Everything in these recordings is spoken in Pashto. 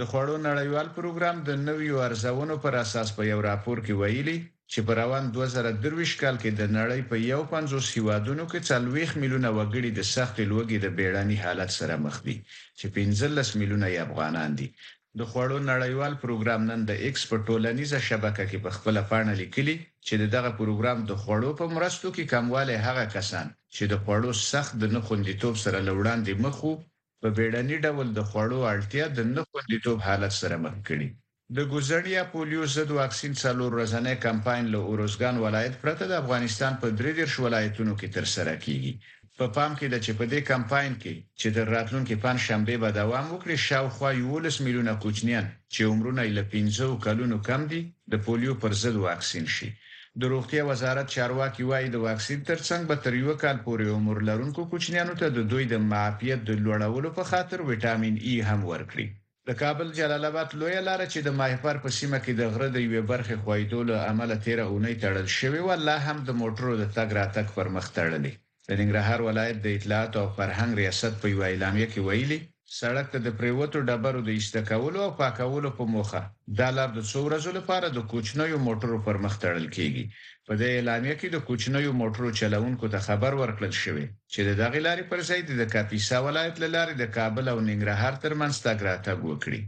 د خوړو نړیوال پروګرام د نویو ارزونو پر اساس په یو راپور کې ویلي، چې په روان دوه زره درویشت کال کې د نړۍ په یو پنځوس هیوادونو کې څلوېښت میلیونه وګړي د سختې لوږې د بیړني حالت سره مخ دي، چې پنځلس میلیونه یې افغانان دي. د خوړو نړیوال پروګرام نن د ایکس په ټولنیزه شبکه کې په خپله پاڼه لیکلي، چې د دغه پروګرام د خوړو په مرستو کې کموالی هغه کسان، چې د خوړو سخت د نه خوندیتوب سره له وړاندې مخ وو، په بېړني ډول د خوړو اړتیا د نه خوندیتوب حالت سره مخ کړي. د ګوزڼ یا پولیو ضد واکسین څلور ورځنی کمپاین له اروزګان ولایت پرته د افغانستان په درې دېرش ولایتونو کې ترسره کېږي. په پام کې ده چې په دې کمپاین کې چې تر راتلونکې پنج شنبې به دوام وکړي، شاوخوا یوولس میلیونه کوچنیان چې عمرونه یې له پنځه کلونو کم دي، د پولیو پر ضد واکسین شي. د روغتیا وزارت چارواکي وايي، د واکسین ترڅنګ به تر یوه کال پورې عمر لرونکو کوچنیانو ته د دوی د معافیت د لوړولو په خاطر ویټامین اي هم ورکړي. د کابل جلال اباد لویه لاره چې د ماهیپر په سیمه کې د غره د یوې برخې ښویدو له امله تېره اونۍ تړل شوې وه، لا هم د موټرو د تګ راتګ پر مخ تړلې. د ننګرهار ولایت د اطلاعاتو او فرهنګ ریاست په یوه اعلامیه کې ویلي، سړک ته د پرېوتو ډبرو د ایسته کولو او پاکولو په موخه دا لار د څو ورځو لپاره د کوچنیو موټرو پر مخ تړل کېږي. په دې اعلامیه کې د کوچنیو موټرو چلوونکو ته خبر ورکړل شوی چې د دغې لارې پر ځای دې د کاپیسا ولایت له لارې د کابل او ننګرهار ترمنځ تګ راتګ وکړي.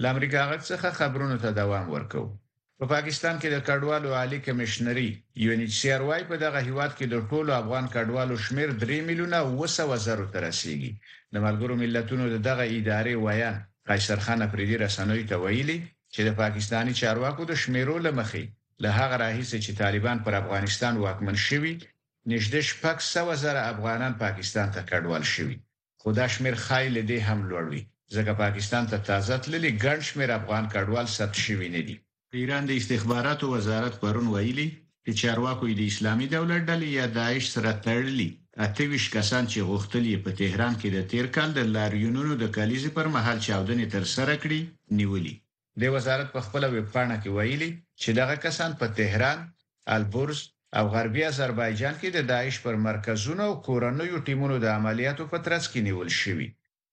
له امریکا غږ څخه خبرونو ته دوام ورکوو. په پاکستان کې د کډوالو عالي کمېشنري، یو اېن اېچ سي ار، وايي، په دغه هېواد کې د ټولو افغان کډوالو شمېر درې میلیونه اووه سوه زرو ته رسېږي. د ملګرو ملتونو د دغه ادارې ویاند قیصر خان اپریدي رسنیو ته ویلي، چې د پاکستاني چارواکو د شمېرو له مخې، له هغه راهیسې چې طالبان پر افغانستان واکمن شوي، نږدې شپږ سوه زره افغانان پاکستان ته کډوال شوي. خو دا شمېر ښايي له دې هم لوړ وي، ځکه پاکستان ته تازه تللي ګڼ شمېر افغان کډوال ثبت شوي نه دي. د ایران د استخباراتو وزارت پرون ویلي، چې چارواکو یې د اسلامي دولت ډلې یا داعش سره تړلي اته ویشت کسان چې غوښتل یې په تهران کې د تېر کال د لاریونونو د کلیزې پر مهال چاودنې ترسره کړي، نیولي. دې وزارت په خپله ویبپاڼه کې ویلي چې دغه کسان په تهران، البرز او غربي اذربایجان کې د داعش پر مرکزونو او کورنیو ټیمونو د عملیاتو په ترڅ کې نیول شوي.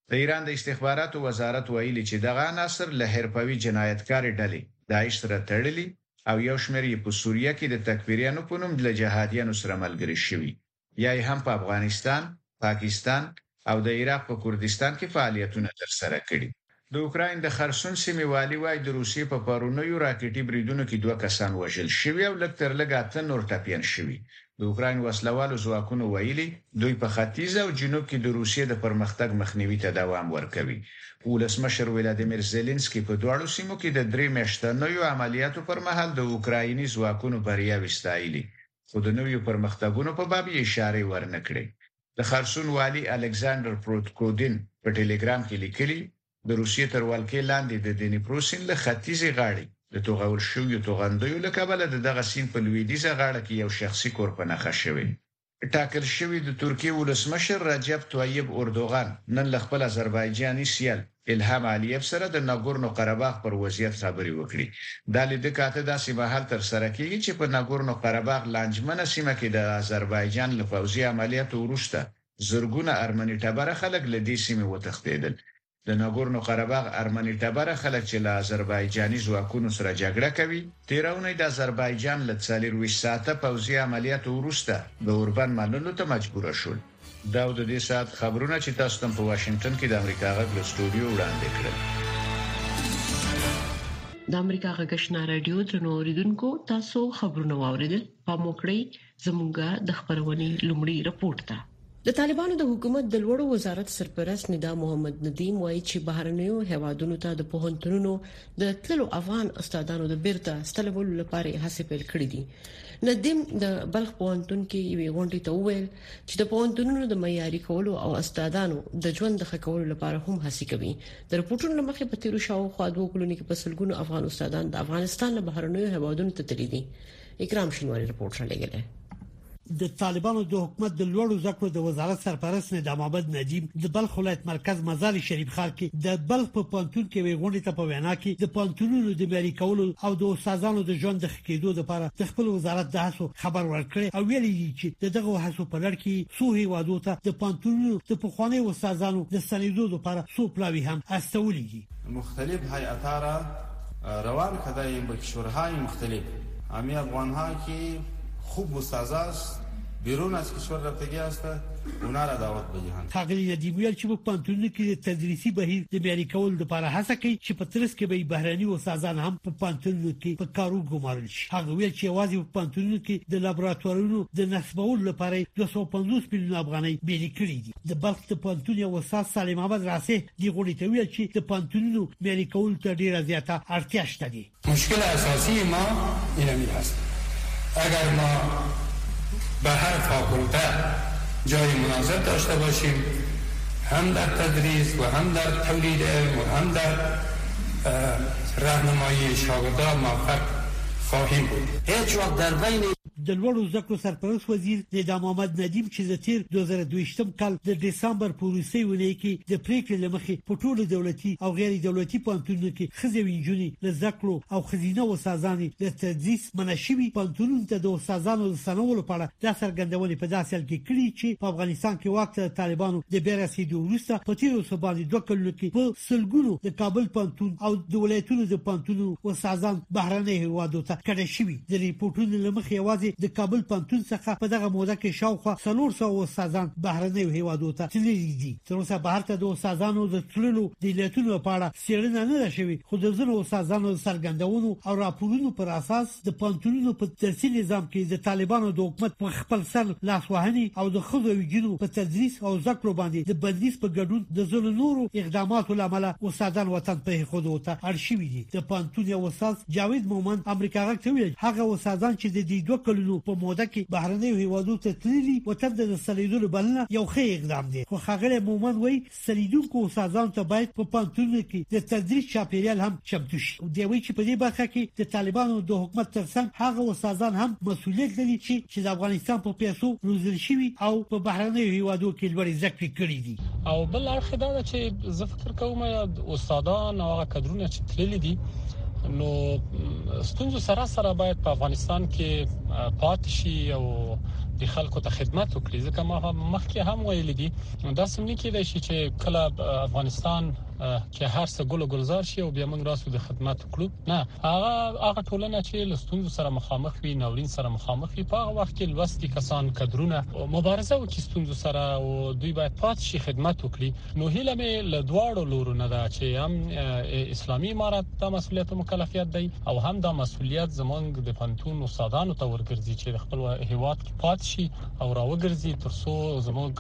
د ایران د استخباراتو وزارت ویلي چې دغه عناصر له حرفوي جنایتکارې ډلې داعش سره تړلي او یو شمېر یې په سوریه کې د تکفیریانو په نوم له جهادیانو سره ملګري شوي. یا یې هم په افغانستان، پاکستان او د عراق په کردستان کې فعالیتونه ترسره کړي. د اوکراین د خرسون سیمې والي وايي، د روسیې په پرونیو راکټي بریدونو کې دوه کسان وژل شوي او لږ تر لږه اته نور ټپیان شوي. د اوکراین وسله والو ځواکونو ویلي، دوی په ختیځ او جنوب کې د روسیې د پرمختګ مخنیوي ته دوام ورکوي. ولسمشر ولادیمیر زیلینسکي په دواړو سیمو کې د درې میاشتنیو عملیاتو پر مهال د اوکرایني ځواکونو بریاوې ستایلي خو د نویو پرمختګونو په باب یې اشارې ورنه کړې. د خرسون والي الکساندر پروتکودین په ټیلیګرام کې لیکلي، د روسیې تر ولکې لاندې د دنیپرو سیند له ختیځې غاړې د توغول شویو توغندیو له کبله د دغه سیند په لوېدیځه غاړه کې یو شخصي کور په نښه شوی. ټاکل شوي د ترکیې ولسمشر رجب طیب اردوغان نن له خپل اذربایجاني سیال الهام علییف سره د نګورنو قره باغ پر وضعیت خبرې وکړي. دا لیده کاته داسې مهال ترسره کېږي چې په نګورنو قره باغ لانجمنه سیمه کې د اذربایجان له پوځي عملیاتو وروسته زرګونه ارمني ټبره خلک له دې سیمې وتښتېدل. د نګورنو قره باغ ارمني ټبره خلک چې له اذربایجاني ځواکونو سره جګړه کوي، تېره اونۍ د اذربایجان له څلېرویشت ساعته پوځي عملیاتو وروسته د اوربند منلو ته مجبوره شول. دا و د دې ساعت خبرونه چې تاسو تم په واشنگټن کې د امریکا غږ له سټوډیو وړاندې کړل. د امریکا غږشنا رادیو درنو اوریدونکو تاسو خبرونه واوریدل پام وکړئ زمونږه د خبرونې لومړی رپورت ده د طالبانو د حکومت د لوړو وزارت سرپرست ندا محمد ندیم وایي چې بهرنیو هوادونو ته د پوهنتونونو د تللو افغان استادانو د بیرته ستلولو لپاره هڅې پیل کړې دي ندیم د بلخ پوهنتون کې یوې غونډې ته وویل چې د پوهنتونونو د معیاري کولو او استادانو د ژوند د ښه کولو لپاره هم هڅه کوي د رپورټونو لمخې په تیرو شاوخوا دوه کلونو کې په سلګونو افغان استادان د افغانستان له بهرنیو هوادونو ته تللي دي اکرام شینواری رپورټ را لګیږي د طالبانو د حکومت د لوړو زده کړو د وزارت سرپرست نظام عبد نجیب د بلخ ولایت مرکز مزار شریف ښار کې د بلخ په پانتون کې ویغونډې ته په وینا کې د پانتونونو د معیاري کولو او د استادانو د ژوند د کېدو لپاره د خپل وزارت د هڅو خبر ورکړی او ویلي دي چې د دغو هڅو په لړ کې څو هېوادو ته د پوهنتونونو د پخوانیو استادانو د ستنېدو لپاره څو پلاوي هم استولي دي. مختلف هیئتا را روان که دایم بلکه شورهای مختلف همه افغانها که خوب استازاست. بیرون از کشور رفتگی است اونا را دعوت به جهان. ښاغلي ندیم وویل چې په پوهنتونونو کې د تدریسي بهیر د معیاري کولو لپاره هڅه کوي چې په ترڅ کې به یې بهرني استادان هم په پوهنتونونو کې په کار وګومارل شي. هغه وویل چې یوازې په پوهنتونونو کې د لابراتوارونو د نصبولو لپاره یې دوه سوه پنځوس میلیونه افغانۍ بېلې کړې دي. د بلخ د پوهنتون یو استاد صالح محمد راسح دې غونډې ته وویل چې د پوهنتونونو معیاري کولو ته ډېره زیاته اړتیا شته دې. مشکل اساسی ما اینمی هست اگر ما به هر فاکولته جای مناسب داشته باشیم هم در تدریس و هم در تولید علم و هم در رهنمایی شاگردان موفق خواهیم بود. هیچ وقت در بین. د لوړو زده کړو سرپرست وزیر ندا محمد ندیم چې د تیر 2022م کال د دسمبر په وروستۍ ونې کې د پریکړې لمخې په ټولو دولتي او غیر دولتي پانتونونو کې خزې وینجونی له زده کړو او خزینه استادانې له تدریس منع شوی پانتونونو ته د استادانو د سنولو لپاره دا څرګندونې په داسې حال کې کړي چې په افغانستان کې واک ته طالبانو د بیا رسیدو وروسته په تیر اوسه باندې دوه کلونو کې په سلګونو د کابل پانتون او د ولایتونو د پانتونو استادان بهرنۍ هوادو ته کډه شوی د رپوټونو له مخې یوازې د کابل پوهنتون څخه په دغه موده کې شاوخوا څلور سوه استادان بهرنیو هېوادو ته تللي دي. تر اوسه بهر ته د استادانو د تللو د علتونو په اړه څېړنه نه ده شوې، خو د ځینو استادانو د څرګندونو او راپورونو پر اساس د پوهنتونونو په درسي نظام کې د طالبانو د حکومت پر خپل سر لاس وهنې او د ښځو او نجونو په تدریس او زده کړو باندې د بندیز په ګډون د ځینو نورو اقداماتو له امله استادان وطن پرېښودو ته اړ شوي دي. د پوهنتون یو استاد جاوید مومند امریکا غږ ته وویل، هغه استادان چې د دې دوه کلونو په موده کې بهرنیو هېوادو ته تللي دي، وطن ته د ستنېدلو بلنه یو ښه اقدام دی، خو ښاغلی مومند وایي، ستنېدونکو استادانو ته باید په پوهنتونونو کې د تدریس چاپېریال هم چمتو شي. دی وایي چې په دې برخه کې د طالبانو د حکومت تر څنګ هغه استادان هم مسوولیت لري چې چې د افغانستان په پیسو روزل شوي او په بهرنیو هېوادو کې لوړې زده کړې کړې دي. او بل اړخ دا ده چې زه فکر کوم استادان او هغه کډرونه چې تللي دي نو ستونزو سره سره باید په افغانستان کې پاتې شي او د خلکو ته خدمت وکړي ځکه ما مخکې هم ویل دي دا سم نه کېدای شي چې کله افغانستان کې هر څه ګل ګلزار شي او بیا موږ راسو د خدمت وکړو نه هغه هغه ټولنه چې له ستونزو سره مخامخ وي ناورین سره مخامخ وي په هغه وخت کې لوستي کسان کدرونه مبارزه وکړي ستونزو سره او دوی باید پات شي خدمت وکړي نو هیله مې له دواړو لورو نه ده چې هم اسلامي امارت دا مسولیت او مکلفیت دی او هم دا مسولیت زمونږ د پنتون استادانو ته ورګرځي چې د خپل هیواد کې پات شي او راوګرځي ترڅو زموږ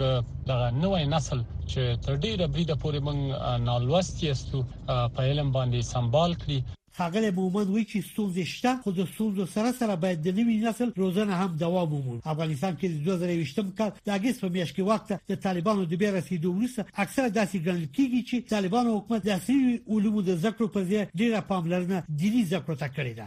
دغه نوې نسل چې تر ډیره بریده پورې موږ نالوستي استو په علم باندې سمبال کړي. ښاغلی مومند وایي چې ستونزې شته خو د ستونزو سره سره باید د نوي نسل روزنه هم دوام ومومي. افغانستان کې د دوه زره یوویشتم کال د اګست په میاشت کې واک ته د طالبانو د بیا رسیدو وروسته اکثره داسې ګڼل کیږي چې طالبانو حکومت د عصري علومو د زده کړو پر ځای ډیره پاملرنه دیني زده کړو ته کړې ده.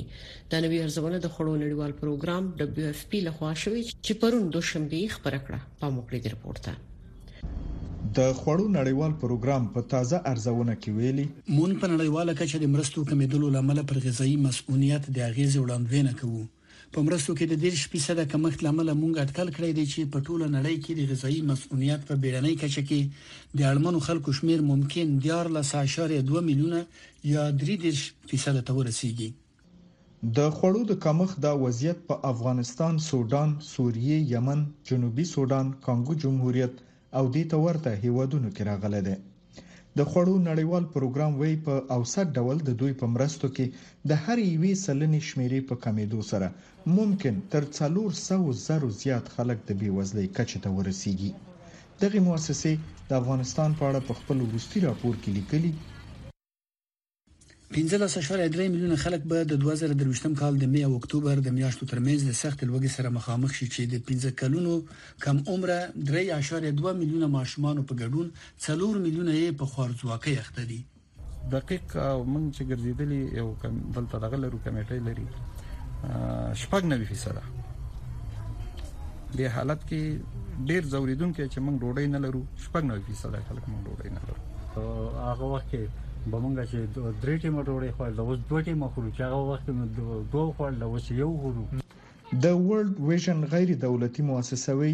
دا نوی ارزونه د خړو نړیوال پروګرام دبليو اف پی لخوا شوې چې پرون دوشنبه خبره کړه په موکړې د رپورت ته د خوړو نړیوال پروګرام په تازه ارزونه کې ویلي مون په نړیواله کچه د مرستو کمیدلو لامل پر غذایی مسؤلیت د اغیزې وړاندوینه کوو په مرستو کې د 10% کمښت لامل مونږ اټکل کړی دی چې په ټوله نړۍ کې د غذایی مسؤلیت په بیړنۍ کچه کې د اړمنو خلکو شمیر ممکن 14.2 میلیونه یا درې دېرش فیصده ته ورسېږي. د خوړو د کمښت دا وضعیت په افغانستان، سوډان، سوریې، یمن، جنوبي سوډان، کانګو جمهوریت او دې ته ورته هېوادونو کې راغلی دی. د خوړو نړیوال پروګرام وایي، په اوسط ډول د دوی په مرستو کې د هرې یوې سلنې شمېرې په کمېدو سره ممکن تر څلور سوو زرو زیات خلک د بېوزلۍ کچې ته ورسېږي. دغې موسسې د افغانستان په اړه په خپل وروستي راپور کې لیکلي، 15.3 میلیونه خلک به د 2023 کال د مې او اکتوبر د میاشتو ترمنځ له سختې لوږې سره مخامخ شي چې د پنځه کلونو کم عمره 3.2 میلیونه ماشومانو په ګډون څلور میلیونه یې په خوارځواکۍ اخته دي. دقیق موږ چې ګرځیدلی یو دلته دغه لرو کمیټه لري شپږ نوي فیصده د حالت کې ډیر زوریدونکو چې موږ ډوډۍ نه لرو شپږ نوي فیصد خلک موږ ډوډۍ نه لرو هغه وخت کې به موږ چې درې ټیمه ډوډۍ خو د اوس دوه ټیمه خورو چې هغه وخت نو دوه خو د اوس یو خورو د ورلد ویژن غیر دولتي مؤسسه وی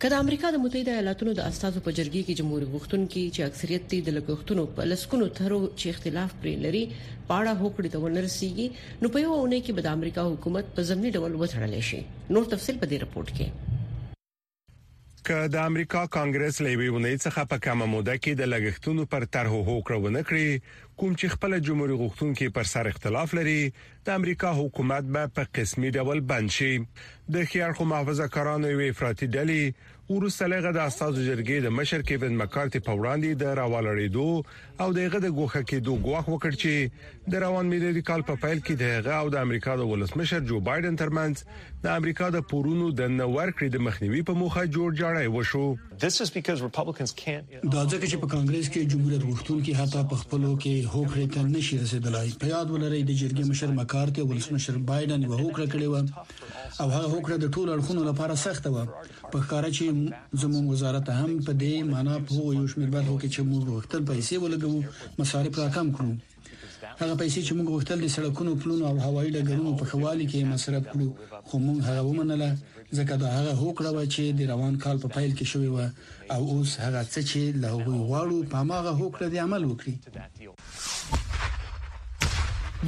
که د امریکا د متحده ایالاتونو د استازو په جرګې کې جمهوري غوښتونکي چې اکثریت دي د لګښتونو په لسکونو ترو چې اختلاف پرې لري پاړه هوکړې ته ونرسيږي نو په یو اونۍ کې به د امریکا حکومت په ضمني ډول وتړل شي نور تفصيل په دې رپورت کې که د امریکا کانګرس له یوې ونې څخه په کمه موده کې د لګښتونو پر طرحو هوکړه ونه کړي کوم چې خپل جمهوریت غوښتونکو پر سر اختلاف لري د امریکا حکومت به په قسمي ډول بند شي د ښي اړخو محافظه کارانو یوې افراطي ډلې وروسته له هغه د استازو جرګې د مشر کیوین مکارتي په وړاندې د راولاړېدو او د هغه د ګوښه کېدو ګواښ وکړ چې د روان میلادي کال په پیل کې د هغه او د امریکا د ولسمشر جو بایډن ترمنځ د امریکا د پورونو د نه ورکړې د مخنیوي په موخه جوړ جاړی وشو دا ځکه چې په کانګرس کې جمهوریت غوښتونکي حتی په خپلو کې هوکړې ته نشي رسیدلای په یاد ولرئ د جرګې مشر مکارتي ولسمشر بایډن یو هوکړه کړې و او هغه هوکړه د ټولو اړخونو لپاره سخته و په ښکاره چې زموږ وزارت هم په دې معنی په هغو یو شمېر برخو کې چې موږ غوښتل پیسې ولګوو مصارف راکم کړو هغه پیسې چې موږ غوښتل د سړکونو پلونو او هوایي ډګرونو په خوالي کې مصرف کړو خو موږ هغه ومنله ځکه دا هغه هوکړه و چې د روان کال په پیل کې شوې و او اوس هغه څه چې له هغوی غواړو په ماغه هوکړه د عمل وکړي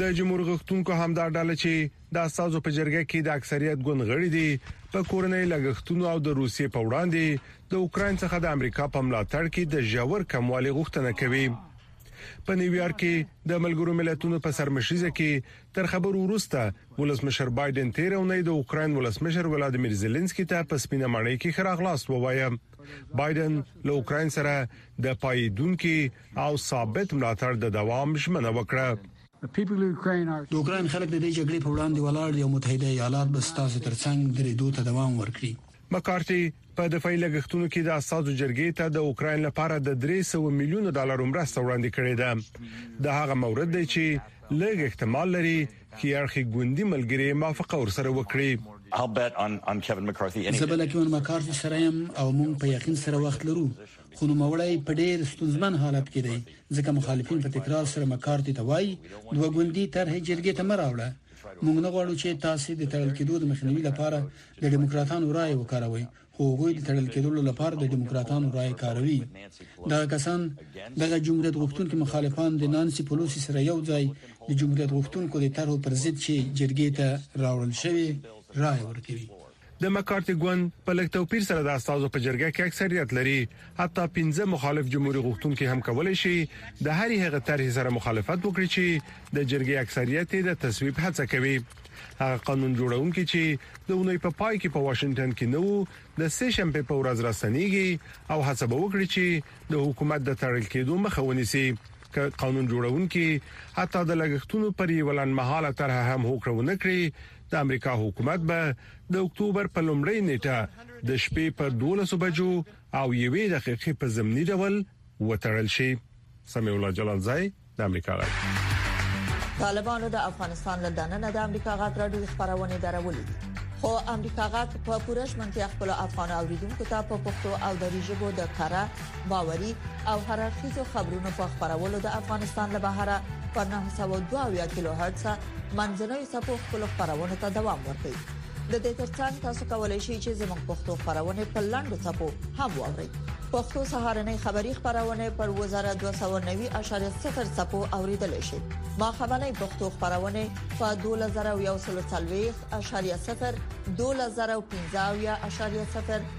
د جمهور غښتونکو همدا ډله چې د استادو په جرګه کې د اکثریت ګوند غړي دي په کورنۍ لګښتونو او د روسیې په وړاندې د اوکرين څخه د امریکا په ملاتړ کې د ژور کموالي غوښتنه کوي په نیویارک کې د ملګرو ملتونو په سرمشريزه کې تر خبرو وروسته ولسمشر بایدن تیر اونۍ د اوکرين ولسمشر ولادمیر زيلنسکي ته په سپینه ماڼۍ کې خراغلاست ووایه بایدن له اوکرين سره د پایدونکو او ثابت ملاتړ د دوام ژمنه وکړه د اوکرين خلک د دې جګړې په وړاندې ولاړ دي او متحده ایالات به ستاسو ترڅنګ درېدو ته دوام ورکړي مکارتي په دفاعي لګښتونو کې د استادو جرګې ته د اوکراین لپاره د 300 میلیونو ډالرو مرسته وړاندې کړې ده دا هغه مورد دی چې لږ احتمال لري چې اړخي ګوندي ملګري موافقه ورسره وکړي I'll bet on on Kevin McCarthy زه به له کیون مکارتي سره يم او موږ په یقین سره وخت لرو خو نو مولای په ډیر ستونزمن حالت کې دی ځکه مخالفین په تکرار سره مکارتي ته وایي دوه ګوندي طرح جرګې ته مراوړه موږ نه غواړو چې تاسو د تړل کېدو د مخنیوي لپاره د ډیموکراتانو رائې وکاروئ خو هغوی د تړل کېدلو لپاره د ډیموکراتانو رائې کاروي دغه کسان دغه جمهوریت غوښتونکو مخالفان د نانسي پلوسي سره یو ځای د جمهوریت غوښتونکو د طرحو پر ضد چې جرګې ته راوړل شوې رائې ورکوي د مکارتي ګوند په لږ توپیر سره د استادو په جرګه کې اکثریت لري حتی 15 مخالف جمهوریت غوښتونکو هم کولای شي د هرې هغه طرحې سره مخالفت وکړي چې د جرګې اکثریت یې د تصویب هڅه کوي هغه قانون جوړونکي چې د اونۍ په پای کې په واشنګټن کې نه وو د سه شنبه په ورځ راستنیږي او هڅه به وکړي چې د حکومت د تړل کېدو مخه ونیسي که قانون جوړونکي حتی د لګښتونو پر یو لنډمهاله طرح هم هوکړه ونه کړي د امریکا حکومت به د اکتوبر په لومړۍ نیټه د شپې په 12 بجو او یوې دقیقې په ضمني ډول وتړل شي سمي الله جلال زای د امریکا غږ طالبانو د افغانستان له دننه د امریکا غږ راډیو خبرونه درولې دي خو امریکا غږ په پوره شمنتیا خپل افغان اوریدونکو ته په پښتو او دری ژبه د کارا باوري او هررخیزو خبرونو په خبرولو د افغانستان له بهره په 902 کیلو هرتز منځنوي سپو خپل خبرونه ته دوام ورکوي د دې ترڅنګ تاسو کولی شئ چې زموږ پښتو خبرونه په لاندو ټکو هم واورئ پښتو سهارنې خبری خبرونه پر وزارت 290.0 سپو اوریدل شي ما خبرنې پښتو خبرونه په 2040.0 2015.0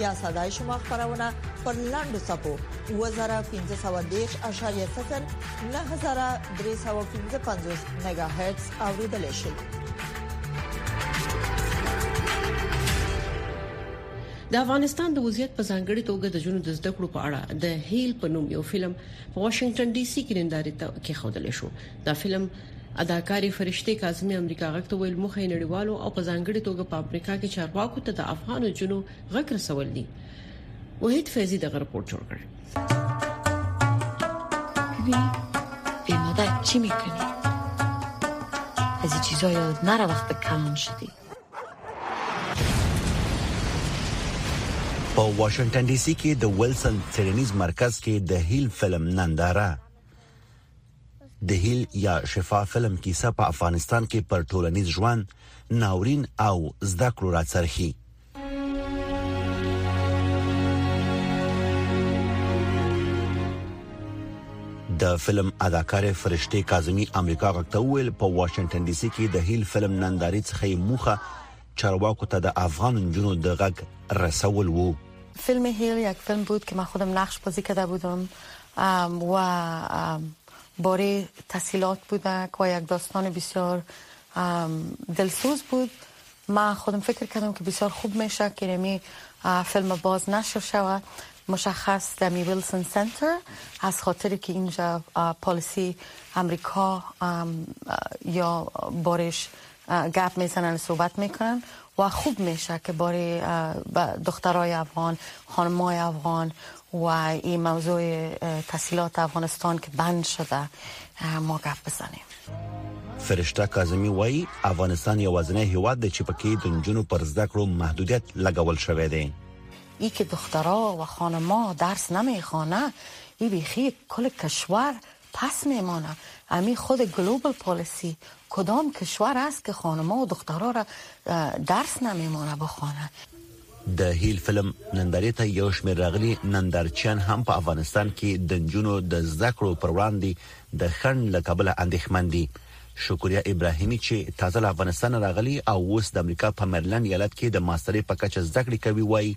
یا صداي شما خبرونه پر لاندو صفو 2513.0 9315 میگا هرتز اوریدل شي د افغانستان د وضعیت په ځانګړي توګه د جنونو د زده کړو په اړه د هیل په نوم یو فلم په واشنگټن ډي سي کې نندارې ته کې خودل شو د فلم اداکارې فرشته کاظمي امریکا غږ ته ویل مخه نړیوالو او په ځانګړي توګه په امریکا کې چارواکو ته د افغان جنو غږ رسول دي وحید فیضی دغه رپورت جوړ کړ وی به مدت چی میکنی از این چیزا یاد نره وقت کلان شدی په واشنگټن ډي سي کې د ویلسن څېړنیز مرکز کې د هیل فلم ننداره د هیل یا شفا فلم کیسه په افغانستان کې پر ټولنیز ژوند ناورین او زده کړو راڅرخي د فلم اداکار فرشته کاظمی امریکا غږته ویل په واشنگټن ډي سي کې د هیل فلم ننداري څخه موخه چارواکو ته د افغان جنونو د غږ رسول وو فیلم هیل یک فیلم بود که من خودم نقش بازی کرده بودم و باره تحصیلات بوده، و یک داستان بسیار دلسوز بود ما خودم فکر کردم که بسیار خوب میشه که نمی فیلم باز نشر شود مشخص دمی ویلسون سنتر از خاطر که اینجا پالیسی امریکا یا بارش گپ میزنن و صحبت میکنن و خوب میشه که باری دخترای افغان خانمای افغان و این موضوع تحصیلات افغانستان که بند شده ما گپ بزنیم فرشته کاظمی وایي افغانستان یوازنی هیواد دی چې پکې د نجونو پر زده کړو محدودیت لګول شوی دی ای که دخترها و خانما درس نمیخوانه ای بیخی کل کشور پس میمانه امی خود گلوبل پالیسی کدام کشور است که خانما و دخترا را درس نمیمانه بخوانه. د هیل فلم نندارې ته یو شمېر راغلي نندارچیان هم په افغانستان کې د نجونو د زده کړو پر وړاندې د خنډ له کبله اندېښمن دي. شکریا ابراهیمي چې تازه له افغانستانه راغلي او اوس د امریکا په مریلنډ ایالت کې د ماسټرۍ په کچه زده کړې کوي وايي،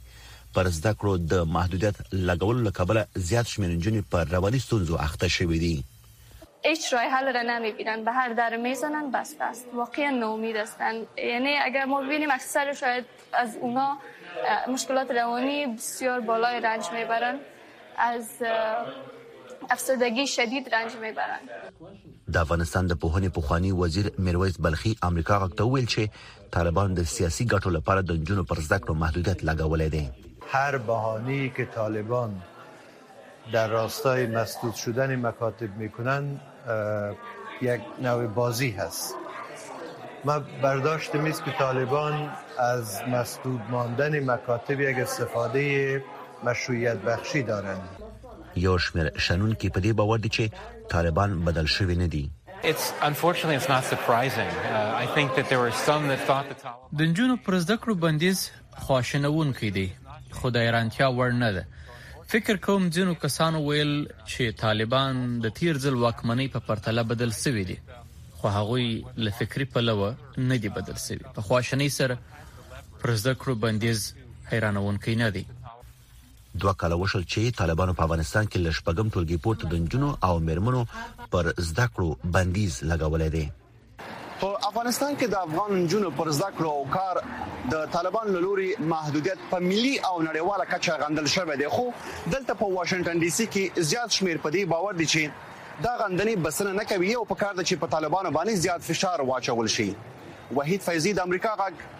پر زده کړو د محدودیت لګولو له کبله زیات شمېر نجونې پر رواني ستونزو اخته شوې دي. هیچ راه حل را نمیبینند به هر در میزنند بسته است واقعا ناامید هستند یعنی اگر ما ببینیم اکثر شاید از اونا مشکلات روانی بسیار بالای رنج میبرند از افسردگی شدید رنج میبرند د افغانستان د پوهنې پخوانی وزیر میرویس بلخي امریکا غږ ته وویل چې طالبان د سیاسي ګټو لپاره د نجونو پر زده کړو محدودیت لګولې دي هر بهانه ای که طالبان در راستای مسدود شدن مکاتب میکنن یک نوع بازی هست ما برداشت میست که طالبان از مسدود ماندن مکاتب یک استفاده مشروعیت بخشی دارند یو شمیر شنونکي په دې باور دي چې طالبان بدل شوي نه دي د نجونو پر زده کړو بندیز خواشینونکی دی، خو د حیرانتیا وړ نه ده. فکر کوم ځینو کسانو ویل چې طالبان د تېر ځل واکمنۍ په پرتله بدل شوي دي، خو هغوی له فکري پلوه نه دي بدل شوي. په خواشینۍ سره پر زده کړو بندیز حیرانونکی نه دی. دوه کاله وشول چې طالبانو په افغانستان کې لشپګم ټولګي پورته د نجونو او میرمنو پر زده کړو بندیز لګولې دی په افغانستان کې د افغان نجونو پر زده کړو او کار د طالبان له لوري محدودیت په ملي او نړیواله کچه غندل شوې ده خو دلته په واشنگټن ډي سي کې زیات شمیر په دې باور دي چې دا غندنې بسنه نه کوي او په کار ده چې په طالبانو باندې زیات فشار واچول شي وحید فیضی د امریکا غږ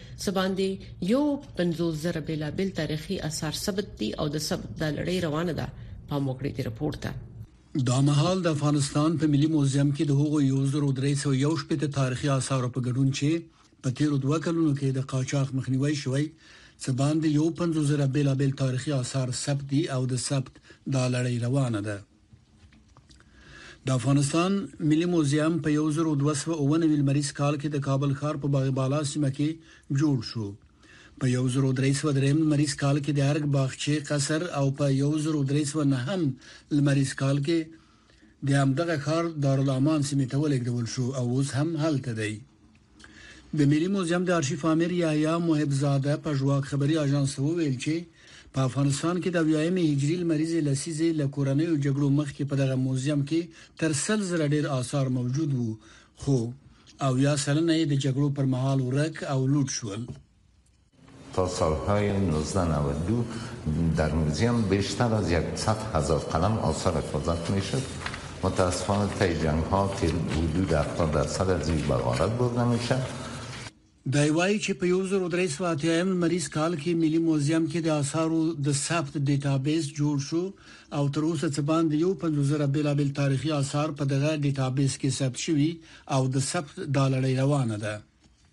څه باندې یو پنځوس زره بیلابیل تاریخي آثار ثبت دي او د ثبت د لړۍ روانه ده پام وکړئ د رپورت ته دا مهال د افغانستان په ملي موزیم کې د هغو یو زر او درې سوه یو شپېته تاریخي آثارو په ګډون چې په تیرو دوه کلونو کې د قاچاق مخنیوي شوی څه باندې یو پنځوس زره بیلابیل تاریخي آثار ثبت دي او د ثبت دا لړۍ روانه ده د افغانستان ملي موزیم په 1290 لمریز کال کې د کابل ښار په باغ بالا سیمه کې جوړ شو په 1303 لمریز کال کې د ارګ باغچې قصر او په 1309 لمریز کال کې د همدغه ښار دارالامان سیمه ته ولېږدول شو او اوس هم هلته دی د ملي موزیم د ارشیف امیر یحیی محب زاده په ژواک خبري اژانس ته وویل چې په افغانستان کې د اویایمې هجری لمریزې لسیزې له کورنیو جګړو مخکې په دغه موزیم کې تر سل زره ډیر آثار موجود وو خو او یا سلنه یې د جګړو پر مهال ورک او لوټ شول تا سالهای نوزده نود دو در موزیم بیشتر از یکصد هزار قلم آثار حفاظت میشد متاسفانه طی جنگ ها که حدود هفتاد درصد از ایو به غارت برده میشد. دی وايي چې په یو زر او درې سوه اتیایم لمریز کال کې ملي موزیم کې د آثارو د ثبت ډیټابیس جوړ شو او تر اوسه څه باندې یو پنځوس زره بېلابېل تاریخي آثار په دغه ډیټابیس کې ثبت شوي او د ثبت دا لړۍ روانه ده.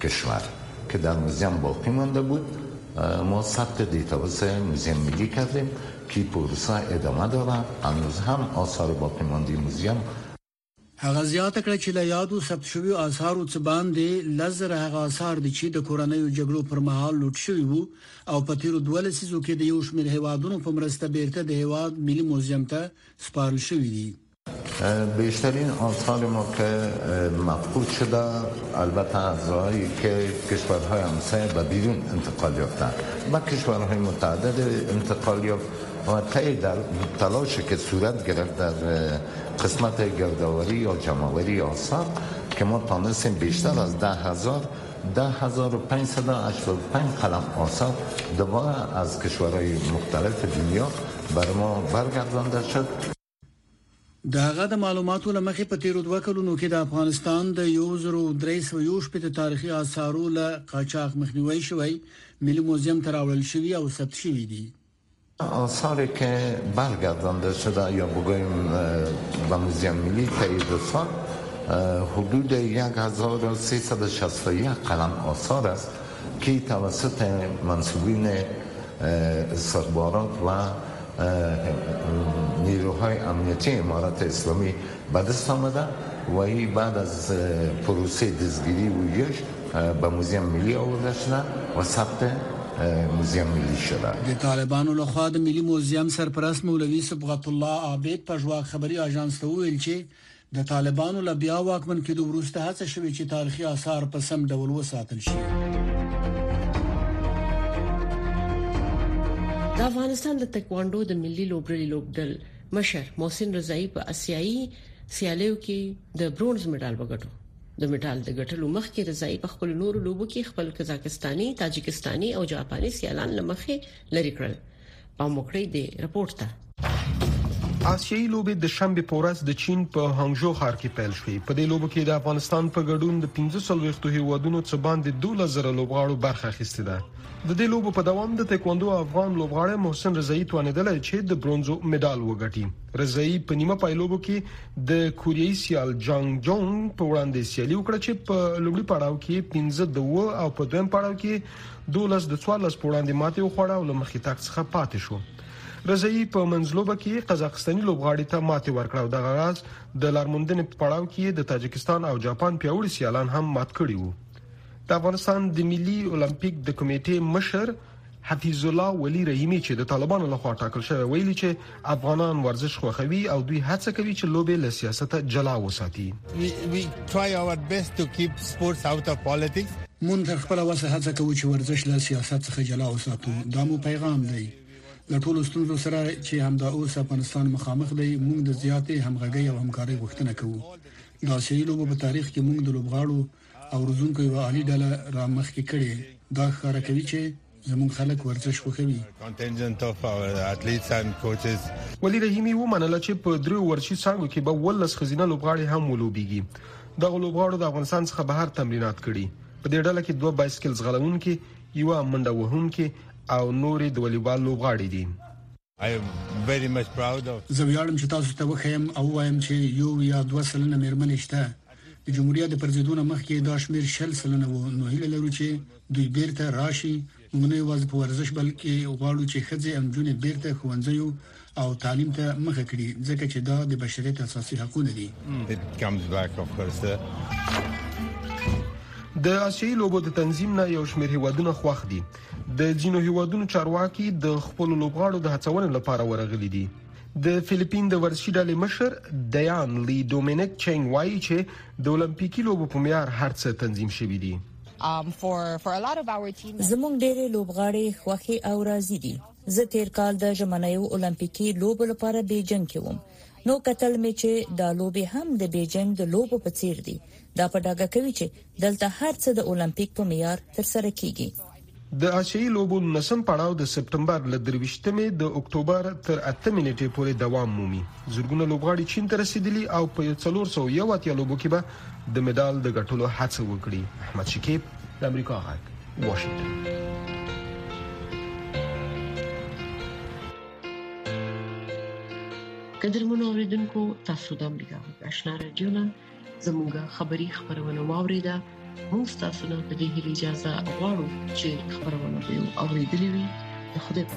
کشور که در موزیم باقی مانده بود ما ثبت دیتابس موزیم ملی کردیم که پروسه ادامه داره هنوز هم آثار باقی مانده موزیم هغه زیاته کړه چې له یادو ثبت شویو آثارو څه باندې لس زره هغه آثار دي چې د کورنیو جګړو پر مهال لوټ شوي وو او په تیرو دوه لسیزو کې د یو شمیر هیوادونو په مرسته بیرته د هیواد ملي موزیم ته سپارل شوي دي. بیشترین آثار ما که مفقود شده البته اعضایی که کشورهای همسایه و بیرون انتقال یافتند و کشورهای متعدد انتقال یافت و تلاش که صورت گرفت در قسمت گردآوری یا جمعآوری آثار که ما تانستیم بیشتر از ده هزار 10585 قلم آثار دوباره از کشورهای مختلف دنیا بر ما برگردانده شد د هغه د معلوماتو لمخې په تیرو دوه کلونو کې د افغانستان د 1311 تاریخي آثارو له قاچاق مخنیوي شوی ملي موزیم ته راوړل شوی او ثبت شوی دی آثاری که برگردانده شده یا بگویم به موزیم ملی تایید سال حدود 1361 قلم آثار است که توسط منصوبین استخبارات و نیروهای امنیتی امارت اسلامی به دست آمده و ای بعد از پروسه دزگیری و یش به موزیم ملی آورده شده و ثبت موزیم ملی شده د طالبانو لخوا د ملي موزیم سرپرست مولوي صبغت الله عابد پژواک خبري آژانس ته وویل چې د طالبانو له بیا واکمن کېدو وروسته هڅه شوې چې تاریخي آثار په سم ډول وساتل شي. د افغانستان د تکواندو د ملي لوبډلې لوبډل مشر محسن رضایی په اسیایي سیالیو کې د برونز مډال وګټو د مډال د ګټلو مخکې رضایی په خپل نورو لوبو کې خپل قزاقستاني، تاجکستاني او جاپاني سیالان لمخې لري کړل. پام وکړئ د رپورت ته آسیایي لوبې د شنبه په ورځ د چین په هانګژو ښار کې پیل شوې په دې لوبو کې د افغانستان په ګډون د 1500 هیوادونو څخه باندې 12000 لوبغاړو برخه اخیستې ده د دې لوبو په دوام د تکواندو افغان لوبغاړی محسن رضایی توانیدلی چې د برونزو مډال وګټي رضایی په نیمه پایلوبو کې د کوریایي سیال جانګ جونګ په وړاندې سیالي وکړه چې په لومړي پړاو کې 15 د و او په دویم پړاو کې دولس د څوارلس په وړاندې ماتې وخوړه او له مخکې تګ څخه پاتې شو. رضايي په منځلوبه کې قزاقستاني لوبغاړي ته ماتې ورکړه او دغه راز د لارموندنې په پړاو کې د تاجکستان او جاپان پیاوړي سیالان هم مات کړي وو. د افغانستان د ملي اولمپیک د کمیټې مشر حفیظ الله ولی رحیمي چې د طالبانو لخوا ټاکل شوی ویلي چې افغانان ورزش خوښوي او دوی هڅه کوي چې لوبې له سیاست جلا وساتي مونږ تر خپل وسه هڅه کوو چې ورزش له سیاست څخه جلا وساتو دا مو پیغام دی له ټولو ستونزو سره چې همدا اوس افغانستان مخامخ دی مونږ د زیاتې همغږي او همکارۍ غوښتنه کوو د اسیایي لوبو په تاریخ کې مونږ د لوبغاړو او روزونکو یو عالی ډله را مخکې کړي دا ښکاره کوي چې زموږ خلک ورزش خوښوي ولی رحیمی ومنله چې په دریو ورزشي څانګو کې به ولس خزینه لوبغاړي هم ولوبيږي دغه لوبغاړو د افغانستان څخه بهر تمرینات کړي په دې ډله کې دوه بایسکل ځغلونکي یو منډه وهونکي او نورې د والیبال لوبغاړي دي زه ویاړم چې تاسو ته وښیم او وایم چې یو یا دوه سلنه مېرمنې شته د جمهوریت د پرځېدو نه مخکې دا شمیر شل سلنه وو نو هیله لرو چې دوی بیرته راشي موږ نه یوازې په ورزش بلکې غواړو چې خځې او جنې بیرته خوندزیو او تعلیم ته مخه کړي ځکه چې دا د بشریت اساسي حقونه دي د اسیایي لوبو د تنظیم نه یو شمېر هیوادونه خوښ دي د ځینو هیوادونو چارواکي د خپل لوبغاړو د هڅونې لپاره ورغلي دي د فلیپین د ورزشي ډلې مشر دیان لی ډومینیک چنګ وایي چې د اولمپیکي لوبو په معیار هرڅه تنظیم شوي دي um, زموږ ډېری لوبغاړي خوښي او راضي دي زه تیر کال د ژمنیو اولمپیکي لوبو لپاره بیجنګ کې وم نو کتل مې چې دا لوبي هم د بیجنګ د لوبو په څیر دي دا په ډاګه کوي چې دلته هر څه د اولمپیک په معیار ترسره کیږي. د اسیايي لوبو نولسم پړاو د سپټمبر له درویشتمې د اکتوبر تر اتمې نېټې پورې دوام مومي. زرګونه لوبغاړي چین ته رسېدلي او په څلور سوه یو اتیا لوبو کې به د مډال د ګټلو هڅه وکړي. احمد شکیب، د امریکا غږ، واشنګټن. قدرمنو اوریدونکو تاسو د امریکا غږ آشنا رادیو نه زموږه خبری خبرونه واوریده موږ تاسو نه په دې هیله اجازه غواړو چې خبرونه به اوریدلې وي خدای په